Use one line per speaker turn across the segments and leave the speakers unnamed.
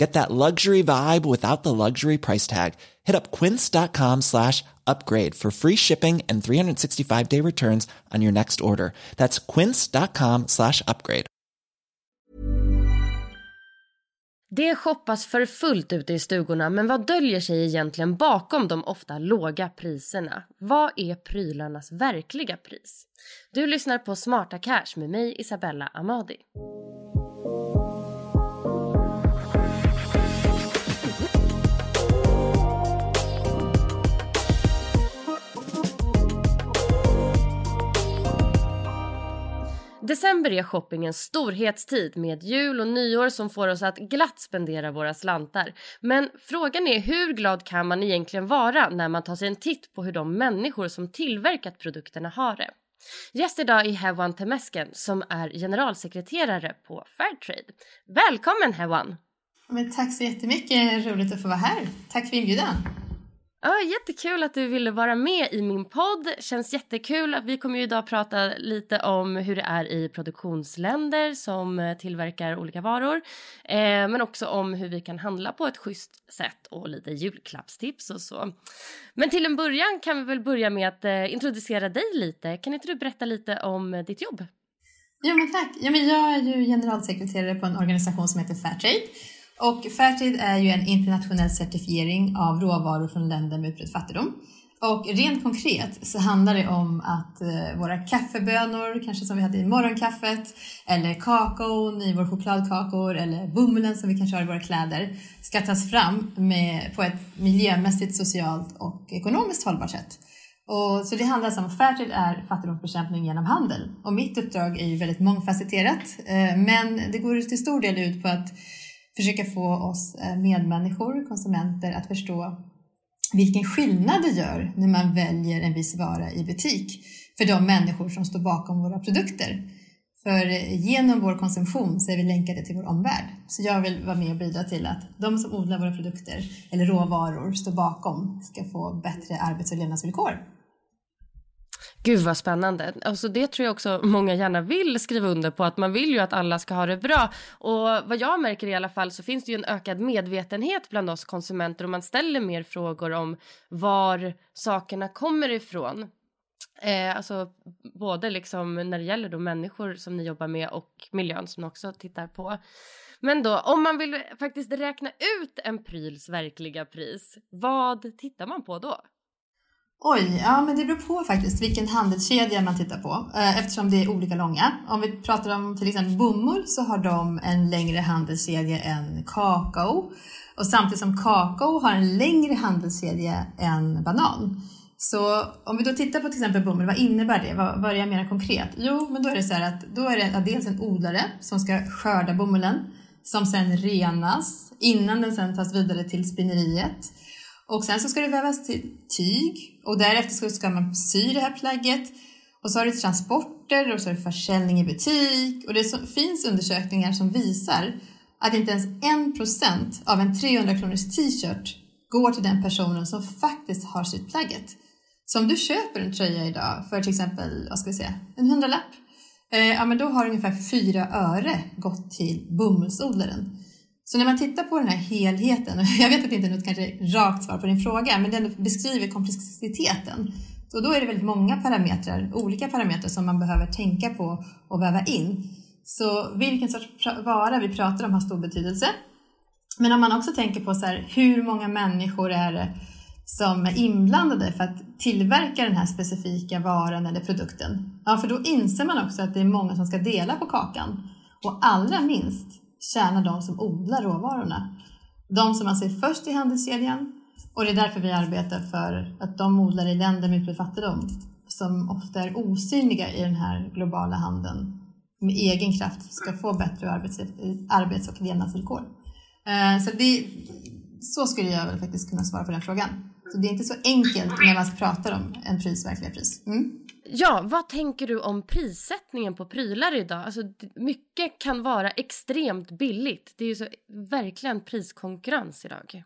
Get that luxury vibe without the luxury price tag. Hit up quince.com slash upgrade for free shipping and 365 day returns on your next order. That's quince.com slash upgrade.
Det shoppas för fullt ute i stugorna men vad döljer sig egentligen bakom de ofta låga priserna? Vad är prylarnas verkliga pris? Du lyssnar på Smarta Cash med mig Isabella Amadi. December är shoppingens storhetstid med jul och nyår som får oss att glatt spendera våra slantar. Men frågan är hur glad kan man egentligen vara när man tar sig en titt på hur de människor som tillverkat produkterna har det? Gäst idag är Hewan Temesken som är generalsekreterare på Fairtrade. Välkommen Hewan!
Men tack så jättemycket, roligt att få vara här. Tack för inbjudan.
Ja, jättekul att du ville vara med i min podd. Känns jättekul. Vi kommer ju idag prata lite om hur det är i produktionsländer som eh, tillverkar olika varor. Eh, men också om hur vi kan handla på ett schysst sätt och lite julklappstips och så. Men till en början kan vi väl börja med att eh, introducera dig lite. Kan inte du berätta lite om eh, ditt jobb?
Jo, men tack. Ja, men jag är ju generalsekreterare på en organisation som heter Fairtrade. Och Fairtrade är ju en internationell certifiering av råvaror från länder med utbredd fattigdom. Och rent konkret så handlar det om att eh, våra kaffebönor, kanske som vi hade i morgonkaffet, eller kakaon i vår chokladkakor eller bomullen som vi kanske har i våra kläder, ska tas fram med, på ett miljömässigt, socialt och ekonomiskt hållbart sätt. Och, så det handlar alltså om Fairtrade är fattigdomsbekämpning genom handel. Och mitt uppdrag är ju väldigt mångfacetterat, eh, men det går till stor del ut på att försöka få oss eh, medmänniskor, konsumenter, att förstå vilken skillnad det gör när man väljer en viss vara i butik för de människor som står bakom våra produkter. För eh, genom vår konsumtion så är vi länkade till vår omvärld. Så jag vill vara med och bidra till att de som odlar våra produkter eller råvaror står bakom ska få bättre arbets och levnadsvillkor.
Gud vad spännande. Alltså det tror jag också många gärna vill skriva under på att man vill ju att alla ska ha det bra. Och vad jag märker i alla fall så finns det ju en ökad medvetenhet bland oss konsumenter och man ställer mer frågor om var sakerna kommer ifrån. Eh, alltså både liksom när det gäller då människor som ni jobbar med och miljön som ni också tittar på. Men då om man vill faktiskt räkna ut en pryls verkliga pris, vad tittar man på då?
Oj, ja men det beror på faktiskt vilken handelskedja man tittar på eh, eftersom det är olika långa. Om vi pratar om till exempel bomull så har de en längre handelskedja än kakao och samtidigt som kakao har en längre handelskedja än banan. Så om vi då tittar på till exempel bomull, vad innebär det? Vad, vad är det mer konkret? Jo, men då är det så här att då är det dels en odlare som ska skörda bomullen som sen renas innan den sen tas vidare till spinneriet. Och sen så ska det vävas till tyg och därefter ska man sy det här plagget. Och så har du transporter och så har du försäljning i butik. Och det finns undersökningar som visar att inte ens en procent av en 300 kronors t-shirt går till den personen som faktiskt har sytt plagget. Så om du köper en tröja idag för till exempel, vad ska vi säga, en hundralapp Eh, ja, men då har ungefär 4 öre gått till bomullsodlaren. Så när man tittar på den här helheten, och jag vet att det inte är något kanske rakt svar på din fråga, men den beskriver komplexiteten. Så då är det väldigt många parametrar, olika parametrar som man behöver tänka på och väva in. Så vilken sorts vara vi pratar om har stor betydelse. Men om man också tänker på så här, hur många människor är det som är inblandade för att tillverka den här specifika varan eller produkten. Ja, för då inser man också att det är många som ska dela på kakan. Och allra minst tjänar de som odlar råvarorna. De som alltså är först i handelskedjan och det är därför vi arbetar för att de odlar i länder med utbredd fattigdom som ofta är osynliga i den här globala handeln med egen kraft ska få bättre arbets, arbets och levnadsvillkor. Eh, så, det, så skulle jag väl faktiskt kunna svara på den frågan. Så det är inte så enkelt när man pratar om en pris, verkliga pris. Mm.
Ja, vad tänker du om prissättningen på prylar idag? Alltså, mycket kan vara extremt billigt. Det är ju så, verkligen priskonkurrens idag.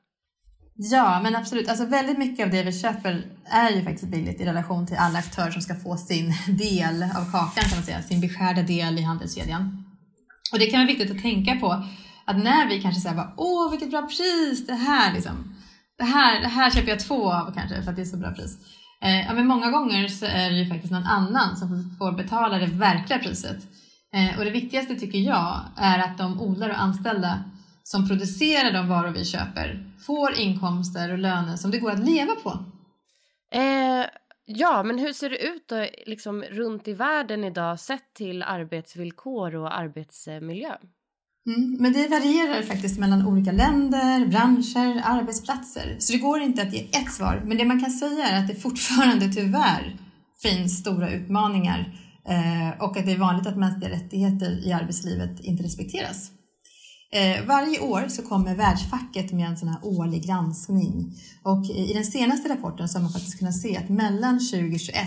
Ja, men absolut. Alltså väldigt mycket av det vi köper är ju faktiskt billigt i relation till alla aktörer som ska få sin del av kakan, kan man säga, sin beskärda del i handelskedjan. Och det kan vara viktigt att tänka på att när vi kanske säger åh vilket bra pris, det här liksom, det här, det här köper jag två av kanske för att det är så bra pris. Eh, ja, men många gånger så är det ju faktiskt någon annan som får betala det verkliga priset. Eh, och det viktigaste tycker jag är att de odlare och anställda som producerar de varor vi köper får inkomster och löner som det går att leva på.
Eh, ja, men hur ser det ut då, liksom, runt i världen idag sett till arbetsvillkor och arbetsmiljö?
Mm, men det varierar faktiskt mellan olika länder, branscher, arbetsplatser. Så det går inte att ge ett svar. Men det man kan säga är att det fortfarande tyvärr finns stora utmaningar eh, och att det är vanligt att mänskliga rättigheter i arbetslivet inte respekteras. Eh, varje år så kommer Världsfacket med en sån här årlig granskning och i den senaste rapporten så har man faktiskt kunnat se att mellan 2021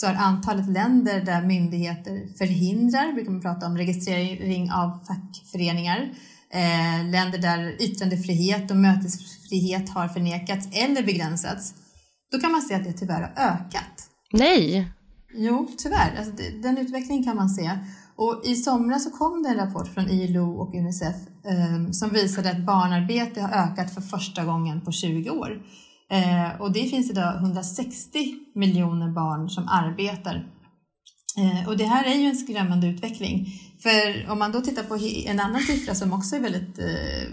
så har antalet länder där myndigheter förhindrar, brukar man prata om registrering av fackföreningar, eh, länder där yttrandefrihet och mötesfrihet har förnekats eller begränsats, då kan man se att det tyvärr har ökat.
Nej!
Jo, tyvärr. Alltså, den utvecklingen kan man se. Och I somras så kom det en rapport från ILO och Unicef eh, som visade att barnarbete har ökat för första gången på 20 år. Eh, och det finns idag 160 miljoner barn som arbetar. Eh, och det här är ju en skrämmande utveckling. För om man då tittar på en annan siffra som också är väldigt, eh,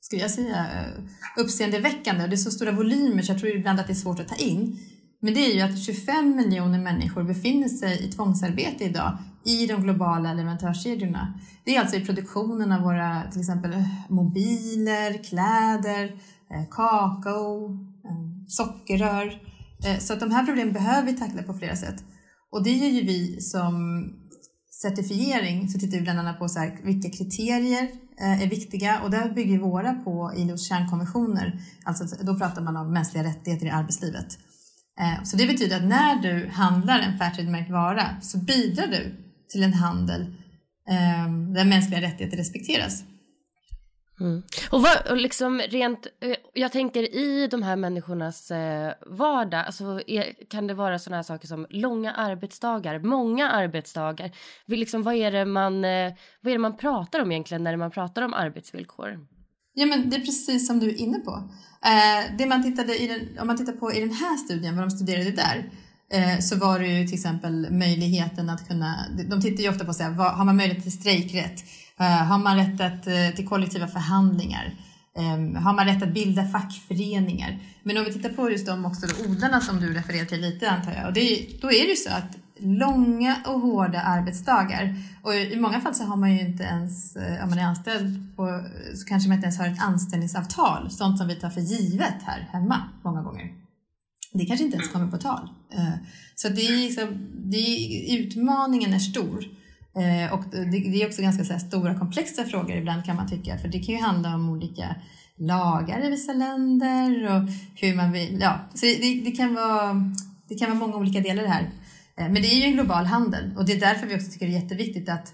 skulle jag säga, eh, uppseendeväckande. Och det är så stora volymer så jag tror ibland att det är svårt att ta in. Men det är ju att 25 miljoner människor befinner sig i tvångsarbete idag i de globala leverantörskedjorna. Det är alltså i produktionen av våra till exempel eh, mobiler, kläder, eh, kakao, sockerrör. Eh, så att de här problemen behöver vi tackla på flera sätt. Och det gör ju vi som certifiering så tittar vi bland annat på så här, vilka kriterier eh, är viktiga och där bygger våra på ILOs kärnkonventioner. Alltså då pratar man om mänskliga rättigheter i arbetslivet. Eh, så det betyder att när du handlar en Fairtrade-märkt vara så bidrar du till en handel där mänskliga rättigheter respekteras.
Mm. Och, vad, och liksom rent, eh, jag tänker i de här människornas eh, vardag, alltså är, kan det vara sådana här saker som långa arbetsdagar, många arbetsdagar? Liksom, vad, är det man, eh, vad är det man pratar om egentligen när man pratar om arbetsvillkor?
Ja, men det är precis som du är inne på. Eh, det man tittade i den, om man tittar på i den här studien, vad de studerade där, Eh, så var det ju till exempel möjligheten att kunna, de tittar ju ofta på så här, vad, har man möjlighet till strejkrätt? Eh, har man rätt att, eh, till kollektiva förhandlingar? Ehm, har man rätt att bilda fackföreningar? Men om vi tittar på just de också då, odlarna som du refererar till lite antar jag, och det, då är det ju så att långa och hårda arbetsdagar och i många fall så har man ju inte ens, eh, om man är anställd på, så kanske man inte ens har ett anställningsavtal, sånt som vi tar för givet här hemma många gånger. Det kanske inte ens kommer på tal. Så det är liksom, det är, utmaningen är stor. Eh, och det är också ganska så stora komplexa frågor ibland kan man tycka, för det kan ju handla om olika lagar i vissa länder och hur man vill, ja, så det, det, kan vara, det kan vara många olika delar i det här. Eh, men det är ju en global handel och det är därför vi också tycker det är jätteviktigt att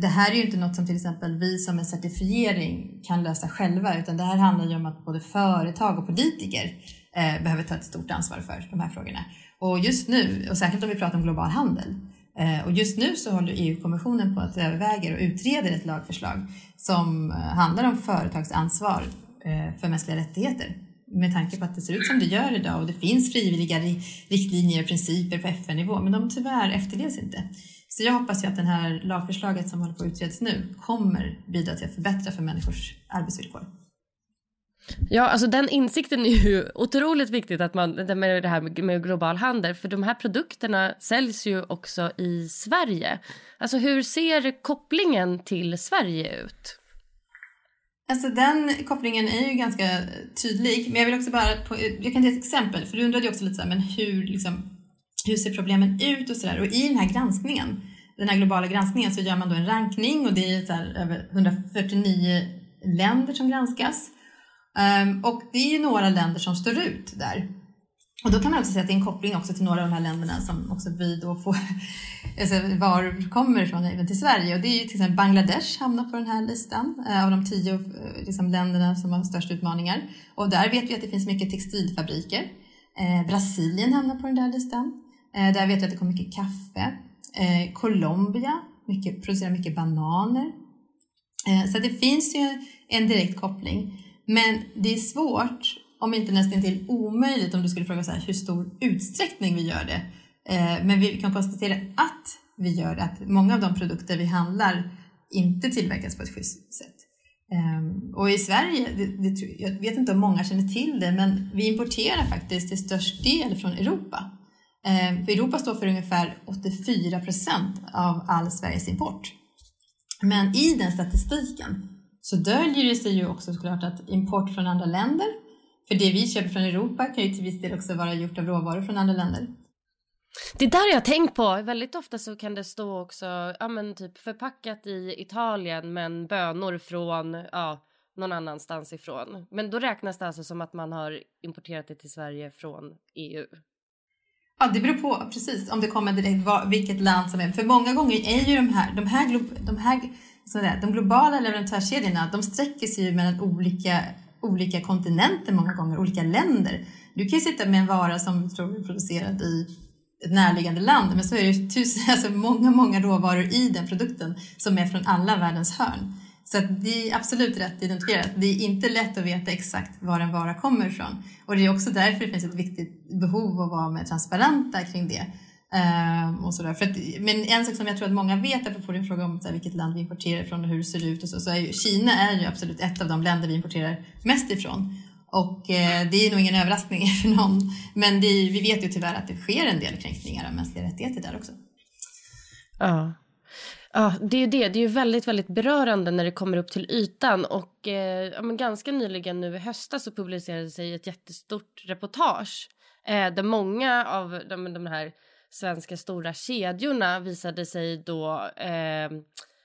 det här är ju inte något som till exempel vi som en certifiering kan lösa själva utan det här handlar ju om att både företag och politiker eh, behöver ta ett stort ansvar för de här frågorna. Och just nu, och särskilt om vi pratar om global handel, Eh, och just nu så håller EU-kommissionen på att överväga och utreder ett lagförslag som eh, handlar om företagsansvar eh, för mänskliga rättigheter. Med tanke på att det ser ut som det gör idag och det finns frivilliga riktlinjer och principer på FN-nivå, men de tyvärr efterlevs inte. Så jag hoppas ju att det här lagförslaget som håller på att utredas nu kommer bidra till att förbättra för människors arbetsvillkor.
Ja, alltså den insikten är ju otroligt viktigt att man, med det här med global handel, för de här produkterna säljs ju också i Sverige. Alltså hur ser kopplingen till Sverige ut?
Alltså den kopplingen är ju ganska tydlig, men jag vill också bara, på, jag kan ge ett exempel, för du undrade ju också lite så här, men hur, liksom, hur ser problemen ut och sådär. Och i den här granskningen, den här globala granskningen, så gör man då en rankning och det är så här, över 149 länder som granskas. Um, och det är ju några länder som står ut där. Och då kan man också säga att det är en koppling också till några av de här länderna som också vi då får, alltså varor kommer ifrån även till Sverige. Och det är ju till exempel Bangladesh hamnar på den här listan eh, av de tio eh, liksom, länderna som har störst utmaningar. Och där vet vi att det finns mycket textilfabriker. Eh, Brasilien hamnar på den där listan. Eh, där vet vi att det kommer mycket kaffe. Eh, Colombia mycket, producerar mycket bananer. Eh, så det finns ju en direkt koppling. Men det är svårt, om inte nästan till omöjligt, om du skulle fråga så här, hur stor utsträckning vi gör det. Eh, men vi kan konstatera att vi gör det, att många av de produkter vi handlar inte tillverkas på ett schysst sätt. Ehm, och i Sverige, det, det, jag vet inte om många känner till det, men vi importerar faktiskt till störst del från Europa. Ehm, för Europa står för ungefär 84 procent av all Sveriges import. Men i den statistiken så döljer det sig ju också såklart att import från andra länder, för det vi köper från Europa kan ju till viss del också vara gjort av råvaror från andra länder.
Det där jag har tänkt på. Väldigt ofta så kan det stå också, ja men typ förpackat i Italien men bönor från, ja, någon annanstans ifrån. Men då räknas det alltså som att man har importerat det till Sverige från EU.
Ja, det beror på precis om det kommer direkt vilket land som är. För många gånger är ju de här, de här, de här så de globala leverantörskedjorna de sträcker sig ju mellan olika, olika kontinenter många gånger, olika länder. Du kan ju sitta med en vara som tror är producerad i ett närliggande land, men så är det tusen, alltså många, många råvaror i den produkten som är från alla världens hörn. Så det är absolut rätt identifierat. Det är inte lätt att veta exakt var en vara kommer ifrån. Och det är också därför det finns ett viktigt behov av att vara mer transparenta kring det. Um, och sådär. För att, men en sak som jag tror att många vet, apropå din fråga om så här, vilket land vi importerar ifrån och hur det ser ut och så, så är ju, Kina är ju absolut ett av de länder vi importerar mest ifrån. Och eh, det är nog ingen överraskning för någon. Men det, vi vet ju tyvärr att det sker en del kränkningar av mänskliga rättigheter där också.
Ja. Ja, det är ju det. Det är ju väldigt, väldigt berörande när det kommer upp till ytan. Och eh, ja, men ganska nyligen nu i höstas så publicerade sig ett jättestort reportage eh, där många av de, de här svenska stora kedjorna visade sig då eh,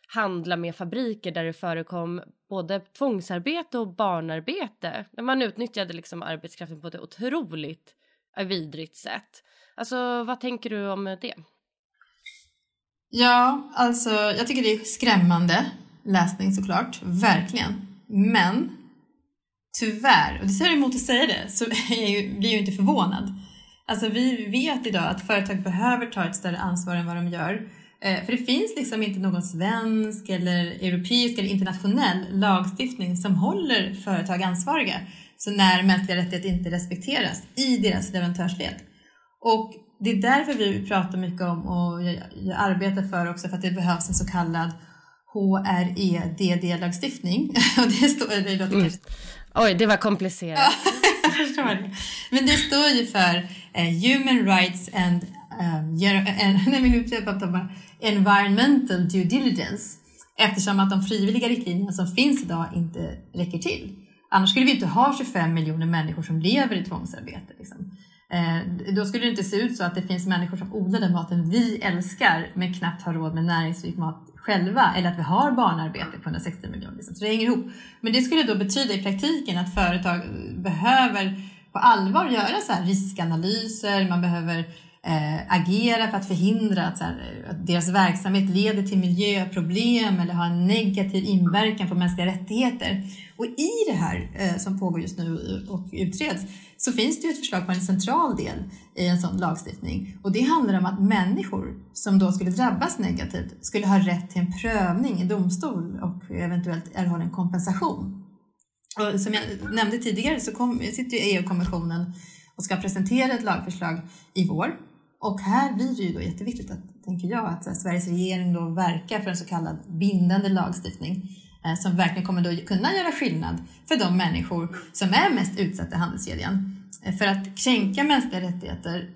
handla med fabriker där det förekom både tvångsarbete och barnarbete. Där man utnyttjade liksom arbetskraften på ett otroligt vidrigt sätt. Alltså, vad tänker du om det?
Ja, alltså jag tycker det är skrämmande läsning såklart, verkligen. Men tyvärr, och det säger emot att säga det, så jag blir jag ju inte förvånad. Alltså vi vet idag att företag behöver ta ett större ansvar än vad de gör. Eh, för det finns liksom inte någon svensk eller europeisk eller internationell lagstiftning som håller företag ansvariga så när mänskliga rättigheter inte respekteras i deras leverantörsled. Och det är därför vi pratar mycket om och jag, jag arbetar för också för att det behövs en så kallad HREDD-lagstiftning. och det står, det låter mm.
Oj, det var komplicerat.
jag förstår det. Men det står ju för eh, Human Rights and um, Environmental Due Diligence eftersom att de frivilliga riktlinjerna som finns idag inte räcker till. Annars skulle vi inte ha 25 miljoner människor som lever i tvångsarbete. Liksom. Eh, då skulle det inte se ut så att det finns människor som odlar den maten vi älskar men knappt har råd med näringsrik mat själva eller att vi har barnarbete på 160 miljoner. Liksom. Så det hänger ihop. Men det skulle då betyda i praktiken att företag behöver på allvar göra så här riskanalyser, man behöver eh, agera för att förhindra att, så här, att deras verksamhet leder till miljöproblem eller har en negativ inverkan på mänskliga rättigheter. Och i det här eh, som pågår just nu och utreds så finns det ju ett förslag på en central del i en sån lagstiftning och det handlar om att människor som då skulle drabbas negativt skulle ha rätt till en prövning i domstol och eventuellt erhålla en kompensation. Och som jag nämnde tidigare så kom, sitter ju EU-kommissionen och ska presentera ett lagförslag i vår. Och här blir det ju då jätteviktigt, att, tänker jag, att här, Sveriges regering då verkar för en så kallad bindande lagstiftning eh, som verkligen kommer då kunna göra skillnad för de människor som är mest utsatta i handelskedjan. Eh, för att kränka mänskliga rättigheter,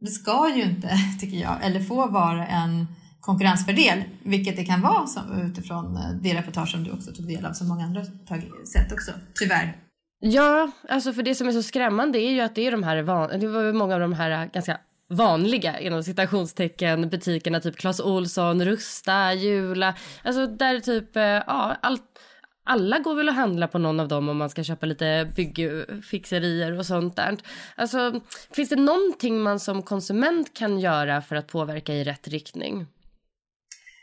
det ska ju inte, tycker jag, eller få vara en konkurrensfördel, vilket det kan vara som, utifrån eh, det reportage som du också tog del av, som många andra har sett också, tyvärr.
Ja, alltså för det som är så skrämmande är ju att det är de här, det var många av de här eh, ganska vanliga inom citationstecken butikerna typ Clas Olsson, Rusta, Jula, alltså där typ eh, ja, allt alla går väl att handla på någon av dem om man ska köpa lite byggfixerier och sånt där. Alltså, finns det någonting man som konsument kan göra för att påverka i rätt riktning?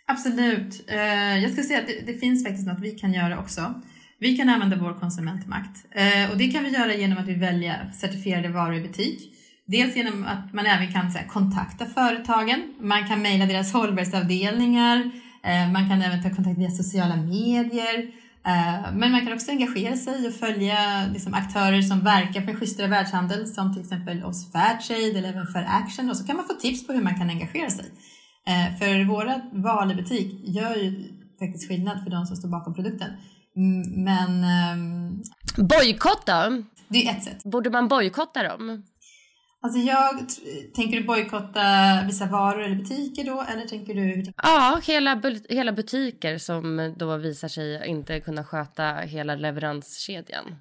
Absolut. Eh, jag ska säga att det, det, finns faktiskt något vi kan göra också. Vi kan använda vår konsumentmakt eh, och det kan vi göra genom att vi väljer certifierade varor i butik. Dels genom att man även kan här, kontakta företagen. Man kan mejla deras hållbarhetsavdelningar. Eh, man kan även ta kontakt via sociala medier. Men man kan också engagera sig och följa liksom, aktörer som verkar för en schysstare världshandel som till exempel oss Fairtrade eller även för Action och så kan man få tips på hur man kan engagera sig. Eh, för våra val i butik gör ju faktiskt skillnad för de som står bakom produkten. Men... Um,
Bojkotta?
Det är ett sätt.
Borde man bojkotta dem?
Alltså jag, tänker du bojkotta vissa varor eller butiker då? Eller tänker du...
Ja, hela, hela butiker som då visar sig inte kunna sköta hela leveranskedjan.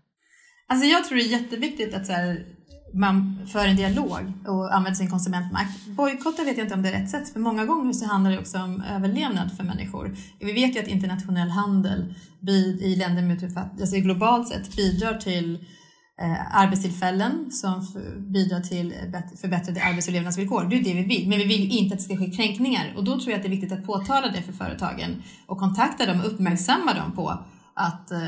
Alltså jag tror det är jätteviktigt att så här, man för en dialog och använder sin konsumentmakt. Bojkotta vet jag inte om det är rätt sätt, för många gånger så handlar det också om överlevnad för människor. Vi vet ju att internationell handel i länder med alltså globalt sett bidrar till Eh, arbetstillfällen som bidrar till förbättrade arbets och levnadsvillkor. Det är det vi vill, men vi vill inte att det ska ske kränkningar och då tror jag att det är viktigt att påtala det för företagen och kontakta dem och uppmärksamma dem på att, eh,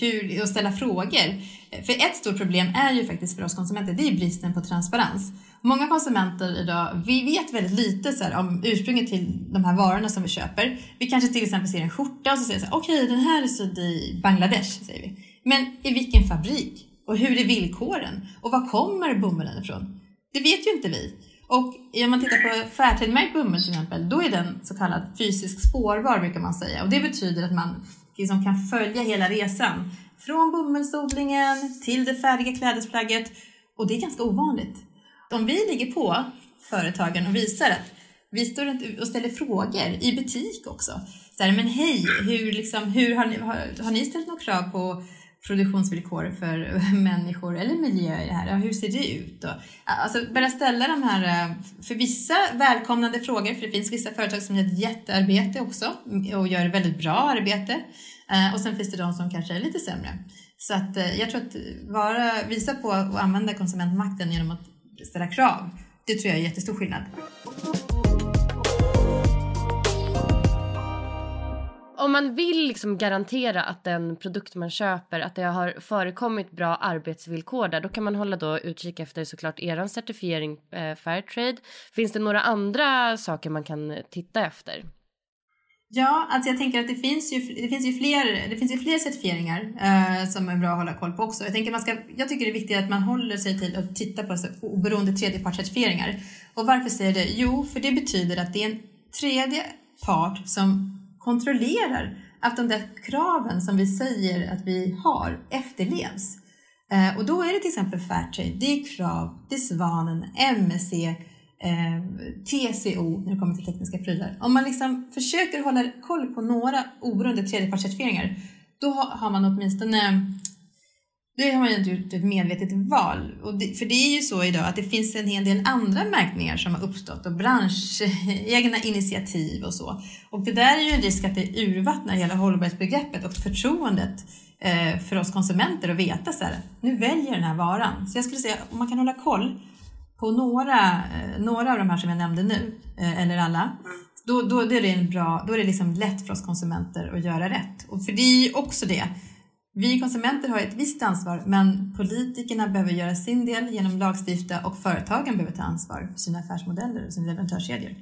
hur, och ställa frågor. För ett stort problem är ju faktiskt för oss konsumenter, det är bristen på transparens. Många konsumenter idag, vi vet väldigt lite så här, om ursprunget till de här varorna som vi köper. Vi kanske till exempel ser en skjorta och så säger vi okej okay, den här är sydd i Bangladesh, säger vi. Men i vilken fabrik? Och hur är villkoren? Och var kommer bomullen ifrån? Det vet ju inte vi. Och om man tittar på Fairtrade-märkt bomull till exempel, då är den så kallad fysiskt spårbar brukar man säga. Och det betyder att man liksom kan följa hela resan. Från bomullsodlingen till det färdiga klädesplagget. Och det är ganska ovanligt. Om vi ligger på företagen och visar att vi står och ställer frågor i butik också. Så här, men hej, hur, liksom, hur har, ni, har, har ni ställt några krav på produktionsvillkor för människor eller miljö i det här? Hur ser det ut? Och, alltså börja ställa de här, eh, för vissa välkomnande frågor, för det finns vissa företag som gör ett jättearbete också och gör väldigt bra arbete. Eh, och sen finns det de som kanske är lite sämre. Så att eh, jag tror att vara, visa på och använda konsumentmakten genom att ställa krav, det tror jag är jättestor skillnad.
Om man vill liksom garantera att den produkt man köper att det har förekommit bra arbetsvillkor där då kan man hålla då utkik efter såklart er certifiering eh, Fairtrade. Finns det några andra saker man kan titta efter?
Ja, alltså jag tänker att det finns ju, det finns ju, fler, det finns ju fler certifieringar eh, som är bra att hålla koll på också. Jag, tänker man ska, jag tycker det är viktigt att man håller sig till att titta på oberoende tredjepartscertifieringar. Och varför säger jag det? Jo, för det betyder att det är en tredje part som kontrollerar att de där kraven som vi säger att vi har efterlevs. Eh, och då är det till exempel Fairtrade, det är Krav, det är Svanen, MSC, eh, TCO när det kommer till tekniska prylar. Om man liksom försöker hålla koll på några oberoende tredjepartscertifieringar då har man åtminstone då har man ju gjort ett medvetet val. Och det, för det är ju så idag att det finns en hel del andra märkningar som har uppstått och branschegna initiativ och så. Och det där är ju en risk att det urvattnar hela hållbarhetsbegreppet och förtroendet eh, för oss konsumenter att veta så här, nu väljer den här varan. Så jag skulle säga om man kan hålla koll på några, eh, några av de här som jag nämnde nu, eh, eller alla, då, då, då är det, en bra, då är det liksom lätt för oss konsumenter att göra rätt. Och för det är ju också det. Vi konsumenter har ett visst ansvar, men politikerna behöver göra sin del genom att lagstifta och företagen behöver ta ansvar för sina affärsmodeller och sina leverantörskedjor.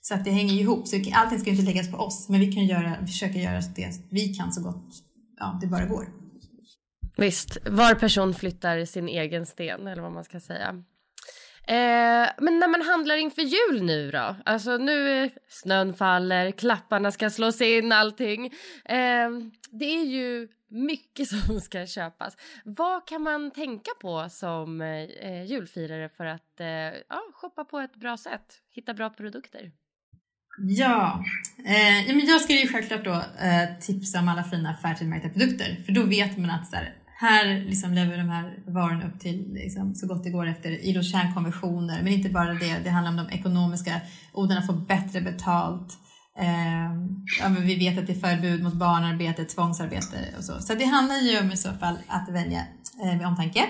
Så att det hänger ihop. Så allting ska inte läggas på oss, men vi kan göra, försöka göra det vi kan så gott ja, det bara går.
Visst, var person flyttar sin egen sten eller vad man ska säga. Eh, men när man handlar inför jul nu då? Alltså nu eh, snön faller, klapparna ska slås in, allting. Eh, det är ju mycket som ska köpas. Vad kan man tänka på som eh, eh, julfirare för att eh, ja, shoppa på ett bra sätt? Hitta bra produkter?
Ja, eh, ja men jag ska ju självklart då eh, tipsa om alla fina Fairtrade-märkta produkter. För då vet man att så här, här liksom lever de här varorna upp till liksom, så gott det går efter ILOs kärnkonventioner. Men inte bara det, det handlar om de ekonomiska. Odlarna får bättre betalt. Eh, ja, men vi vet att det är förbud mot barnarbete, tvångsarbete och så. Så det handlar ju om i så fall att välja eh, med omtanke.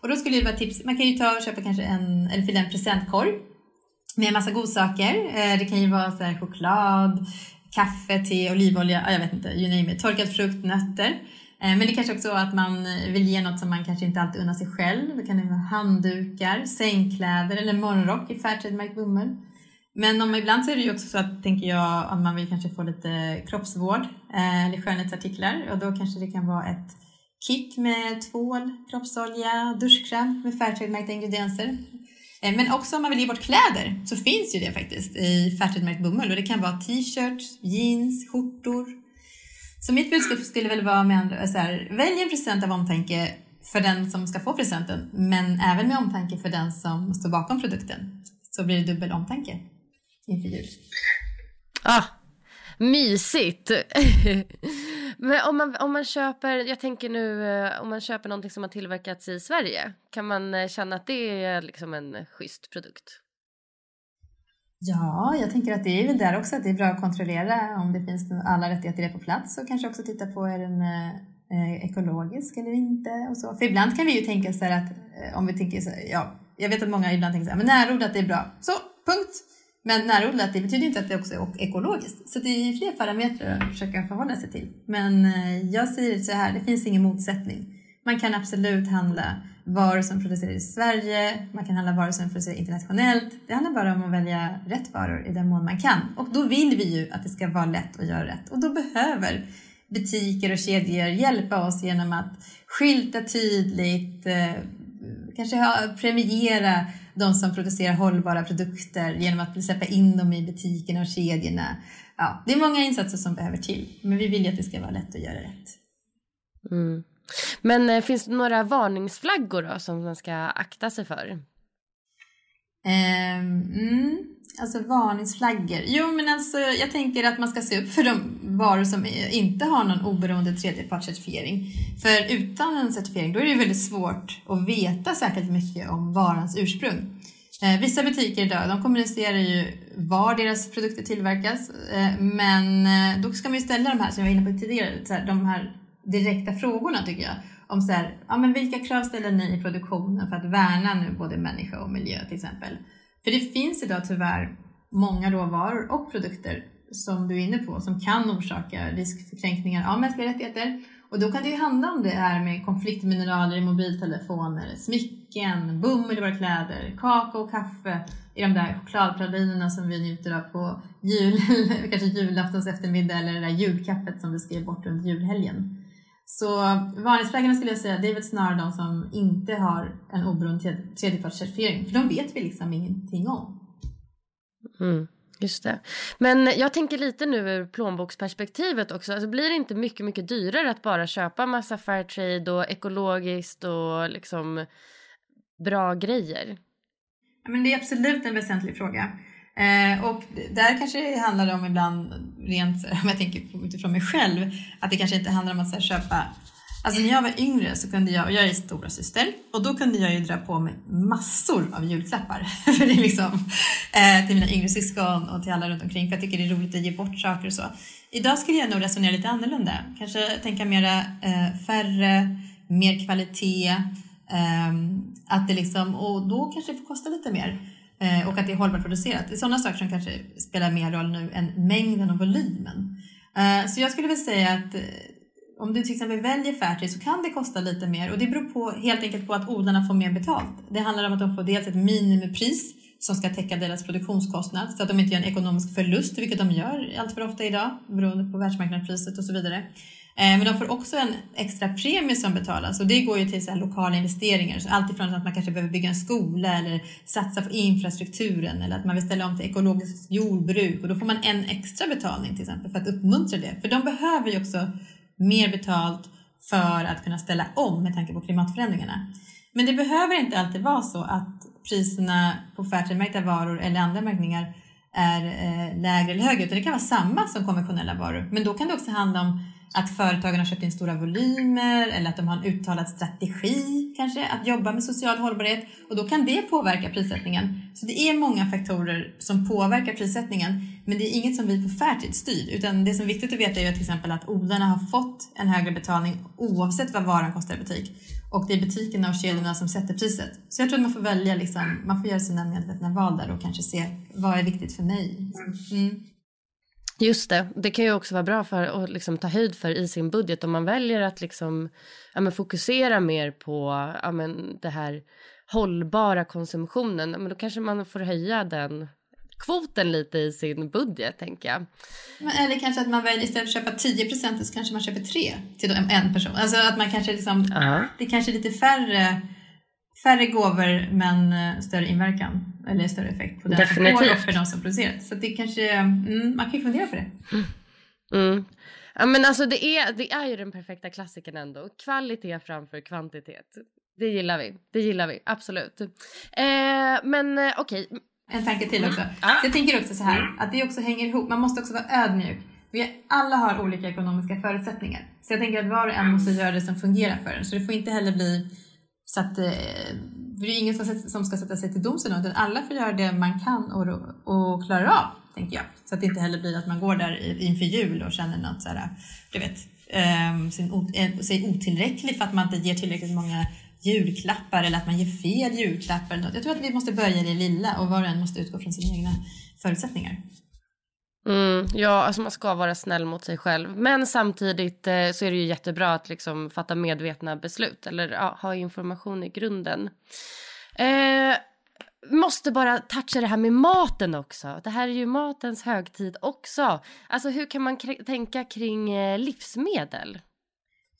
Och då skulle det vara tips, man kan ju ta och köpa kanske en, eller fylla en presentkorg med en massa godsaker. Eh, det kan ju vara så choklad, kaffe, te, olivolja, jag vet inte, you name it, torkad frukt, nötter. Eh, men det kanske också är att man vill ge något som man kanske inte alltid unnar sig själv. Det kan vara handdukar, sängkläder eller morgonrock i Fairtrade-märkt bomull. Men om, ibland så är det ju också så att, tänker jag, att man vill kanske få lite kroppsvård eh, eller skönhetsartiklar och då kanske det kan vara ett kit med tvål, kroppsolja, duschkräm med Fairtrade-märkta ingredienser. Eh, men också om man vill ge bort kläder så finns ju det faktiskt i Fairtrade-märkt bomull och det kan vara t-shirts, jeans, skjortor. Så mitt budskap skulle väl vara med andra, så här, välj en present av omtanke för den som ska få presenten, men även med omtanke för den som står bakom produkten. Så blir det dubbel omtanke inför jul.
Ah, mysigt! Men om man, om man köper, jag tänker nu eh, om man köper någonting som har tillverkats i Sverige, kan man eh, känna att det är liksom en schysst produkt?
Ja, jag tänker att det är väl där också att det är bra att kontrollera om det finns alla rättigheter är på plats och kanske också titta på är den eh, ekologisk eller inte och så. För ibland kan vi ju tänka så här att eh, om vi tänker så här, ja, jag vet att många ibland tänker så här, men närodlat är bra. Så, punkt! Men närodlat det betyder inte att det också är ekologiskt. Så det är fler parametrar att försöka förhålla sig till. Men eh, jag säger så här, det finns ingen motsättning. Man kan absolut handla varor som produceras i Sverige, man kan handla varor som produceras internationellt. Det handlar bara om att välja rätt varor i den mån man kan. Och då vill vi ju att det ska vara lätt att göra rätt. Och då behöver butiker och kedjor hjälpa oss genom att skylta tydligt, eh, kanske premiera de som producerar hållbara produkter genom att släppa in dem i butikerna och kedjorna. Ja, det är många insatser som behöver till, men vi vill ju att det ska vara lätt att göra rätt.
Mm. Men eh, finns det några varningsflaggor då som man ska akta sig för?
Ehm, mm, alltså varningsflaggor. Jo, men alltså jag tänker att man ska se upp för de varor som inte har någon oberoende tredjepartscertifiering. För utan en certifiering då är det väldigt svårt att veta särskilt mycket om varans ursprung. Eh, vissa butiker idag de kommunicerar ju var deras produkter tillverkas, eh, men eh, då ska man ju ställa de här som jag var inne på tidigare, så här, de här direkta frågorna tycker jag. Om så här, ja, men vilka krav ställer ni i produktionen för att värna nu både människa och miljö till exempel? För det finns idag tyvärr många råvaror och produkter som du är inne på som kan orsaka risk för kränkningar av mänskliga rättigheter. Och då kan det ju handla om det här med konfliktmineraler i mobiltelefoner, smycken, bomull i våra kläder, kakao och kaffe i de där chokladpralinerna som vi njuter av på jul, kanske julaftons eftermiddag eller det där julkaffet som vi skrev bort under julhelgen. Så varningsflaggarna skulle jag säga, det är väl snarare de som inte har en oberoende tredjepartscertifiering, för de vet vi liksom ingenting om.
Mm, just det. Men jag tänker lite nu ur plånboksperspektivet också. Alltså blir det inte mycket, mycket dyrare att bara köpa massa fairtrade och ekologiskt och liksom bra grejer?
Ja, men det är absolut en väsentlig fråga. Eh, och där kanske det handlar om ibland, rent om jag tänker utifrån mig själv, att det kanske inte handlar om att här, köpa Alltså när jag var yngre så kunde jag, och jag är stora syster och då kunde jag ju dra på mig massor av julklappar för det liksom, eh, till mina yngre syskon och till alla runt omkring för jag tycker det är roligt att ge bort saker och så. Idag skulle jag nog resonera lite annorlunda. Kanske tänka mera eh, färre, mer kvalitet, eh, Att det liksom, och då kanske det får kosta lite mer. Eh, och att det är hållbart producerat. Det är sådana saker som kanske spelar mer roll nu än mängden och volymen. Eh, så jag skulle vilja säga att eh, om du till exempel väljer Fairtrade så kan det kosta lite mer och det beror på, helt enkelt på att odlarna får mer betalt. Det handlar om att de får dels ett minimipris som ska täcka deras produktionskostnad så att de inte gör en ekonomisk förlust, vilket de gör allt för ofta idag beroende på världsmarknadspriset och så vidare. Eh, men de får också en extra premie som betalas och det går ju till så lokala investeringar. Så att man kanske behöver bygga en skola eller satsa på infrastrukturen eller att man vill ställa om till ekologiskt jordbruk och då får man en extra betalning till exempel för att uppmuntra det. För de behöver ju också mer betalt för att kunna ställa om med tanke på klimatförändringarna. Men det behöver inte alltid vara så att priserna på Fairtrade-märkta varor eller andra märkningar är eh, lägre eller högre, utan det kan vara samma som konventionella varor. Men då kan det också handla om att företagen har köpt in stora volymer eller att de har en uttalad strategi kanske att jobba med social hållbarhet och då kan det påverka prissättningen. Så det är många faktorer som påverkar prissättningen men det är inget som vi på Fairtrade styr utan det som är viktigt att veta är till exempel att odlarna har fått en högre betalning oavsett vad varan kostar i butik och det är butikerna och kedjorna som sätter priset. Så jag tror att man får välja, liksom, man får göra sina medvetna val där och kanske se vad är viktigt för mig. Mm.
Just det, det kan ju också vara bra för att liksom ta höjd för i sin budget om man väljer att liksom, ja, men fokusera mer på ja, men det här hållbara konsumtionen. Men då kanske man får höja den kvoten lite i sin budget tänker jag.
Eller kanske att man väljer istället för att köpa 10 procent så kanske man köper tre till en person. Alltså att man kanske liksom, uh -huh. det är kanske lite färre färre gåvor men eh, större inverkan eller större effekt på den som får och för de som producerar. Så det kanske, mm, man kan ju fundera på det.
Mm. Ja, men alltså det är, det är ju den perfekta klassikern ändå. Kvalitet framför kvantitet. Det gillar vi. Det gillar vi, absolut. Eh, men eh, okej. Okay.
En tanke till också. Mm. Jag tänker också så här, att det också hänger ihop. Man måste också vara ödmjuk. Vi alla har olika ekonomiska förutsättningar. Så jag tänker att var och en måste göra det som fungerar för en. Så det får inte heller bli så att, eh, det är ingen som som ska sätta sig till doms utan alla får göra det man kan och, och klarar av, tänker jag. Så att det inte heller blir att man går där inför jul och känner något så här, du vet, um, sin, eh, sig otillräcklig för att man inte ger tillräckligt många julklappar eller att man ger fel julklappar. Jag tror att vi måste börja i det lilla och var och en måste utgå från sina egna förutsättningar.
Mm, ja, alltså man ska vara snäll mot sig själv. Men samtidigt eh, så är det ju jättebra att liksom fatta medvetna beslut eller ja, ha information i grunden. Eh, måste bara toucha det här med maten också. Det här är ju matens högtid också. Alltså hur kan man tänka kring eh, livsmedel?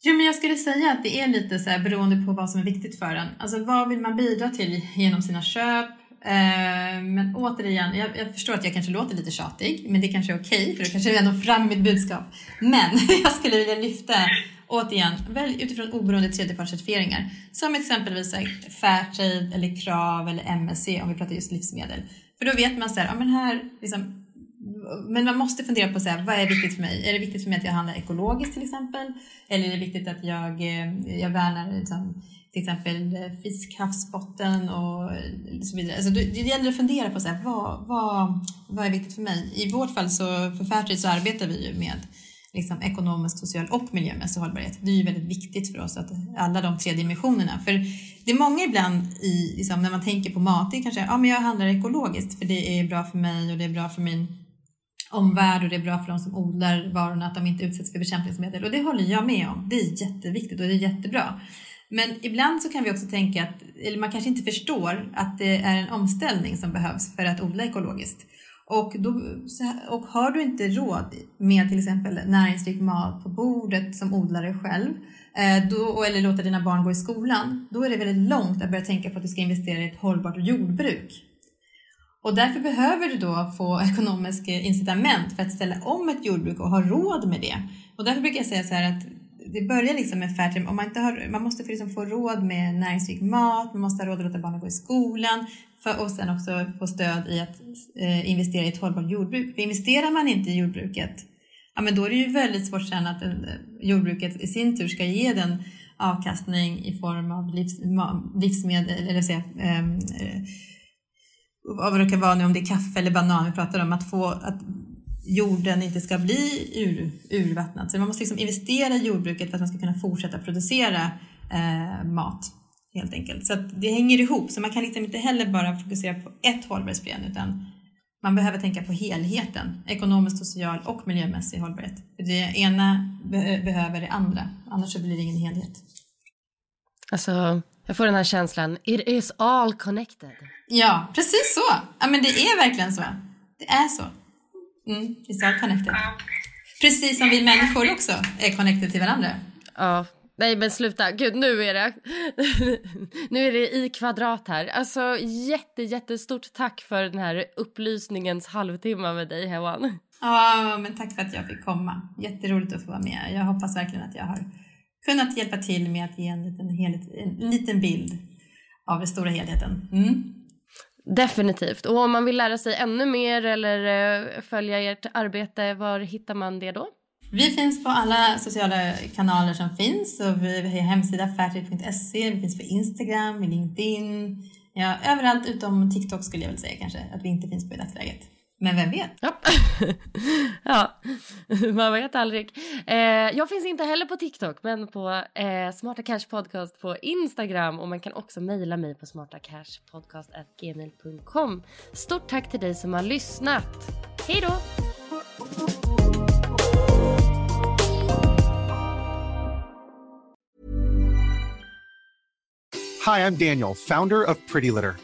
Jo, men jag skulle säga att det är lite så här beroende på vad som är viktigt för en. Alltså vad vill man bidra till genom sina köp? Eh, men återigen, jag, jag, förstår att jag kanske låter lite tjatig, men det kanske är okej, okay, för då kanske jag ändå fram mitt budskap. Men jag skulle vilja lyfta, återigen, väl utifrån oberoende tredjepartscertifieringar, som exempelvis Fairtrade eller Krav eller MSC om vi pratar just livsmedel. För då vet man så här, ja men här, liksom, men man måste fundera på så här, vad är viktigt för mig? Är det viktigt för mig att jag handlar ekologiskt till exempel? Eller är det viktigt att jag, eh, jag värnar liksom, till exempel eh, fiskhavsbotten och eh, så vidare. Alltså det, gäller att fundera på så här, vad, vad, vad är viktigt för mig? I vårt fall så för Fairtrade så arbetar vi ju med liksom, ekonomisk, social och miljömässig hållbarhet. Det är ju väldigt viktigt för oss att alla de tre dimensionerna. För det är många ibland i, liksom, när man tänker på mat, det är kanske ja, men jag handlar ekologiskt för det är bra för mig och det är bra för min omvärld och det är bra för de som odlar varorna att de inte utsätts för bekämpningsmedel och det håller jag med om. Det är jätteviktigt och det är jättebra. Men ibland så kan vi också tänka att, eller man kanske inte förstår att det är en omställning som behövs för att odla ekologiskt. Och, då, och har du inte råd med till exempel näringsrik mat på bordet som odlare själv, eh, då, eller låta dina barn gå i skolan, då är det väldigt långt att börja tänka på att du ska investera i ett hållbart jordbruk. Och därför behöver du då få ekonomiska incitament för att ställa om ett jordbruk och ha råd med det. Och därför brukar jag säga så här att det börjar liksom med Fairtrade. Om man, inte har, man måste liksom få råd med näringsrik mat, man måste ha råd att låta barnen gå i skolan för, och sen också få stöd i att eh, investera i ett hållbart jordbruk. För investerar man inte i jordbruket, ja, men då är det ju väldigt svårt sen att en, jordbruket i sin tur ska ge den avkastning i form av livs, livsmedel, eller säga, eh, eh, vad det kan vara nu, om det är kaffe eller banan vi pratar om, att få att jorden inte ska bli ur, urvattnad. Så man måste liksom investera i jordbruket för att man ska kunna fortsätta producera eh, mat helt enkelt. Så det hänger ihop, så man kan liksom inte heller bara fokusera på ett hållbarhetsben utan man behöver tänka på helheten, ekonomisk, social och miljömässig hållbarhet. Det ena be behöver det andra, annars så blir det ingen helhet.
Alltså, jag får den här känslan, it is all connected.
Ja, precis så. Ja, men det är verkligen så. Det är så. Mm, it's all connected. Precis som vi människor också är connected till varandra.
Ja, nej men sluta. Gud, nu är det. nu är det i kvadrat här. Alltså jätte, jättestort tack för den här upplysningens halvtimme med dig, Hewan.
Ja, men tack för att jag fick komma. Jätteroligt att få vara med. Jag hoppas verkligen att jag har kunnat hjälpa till med att ge en liten, helhet, en liten bild av den stora helheten. Mm.
Definitivt. Och om man vill lära sig ännu mer eller eh, följa ert arbete, var hittar man det då?
Vi finns på alla sociala kanaler som finns. Och vi har hemsida fairtrade.se, vi finns på Instagram, LinkedIn, ja, överallt utom TikTok skulle jag väl säga kanske, att vi inte finns på i dagsläget. Men vem vet?
Ja, ja. man vet aldrig. Eh, jag finns inte heller på TikTok, men på eh, Smarta Cash Podcast på Instagram. Och man kan också mejla mig på smartacashpodcast.gmail.com. Stort tack till dig som har lyssnat. Hej då!
Hi, I'm Daniel, founder of Pretty Litter.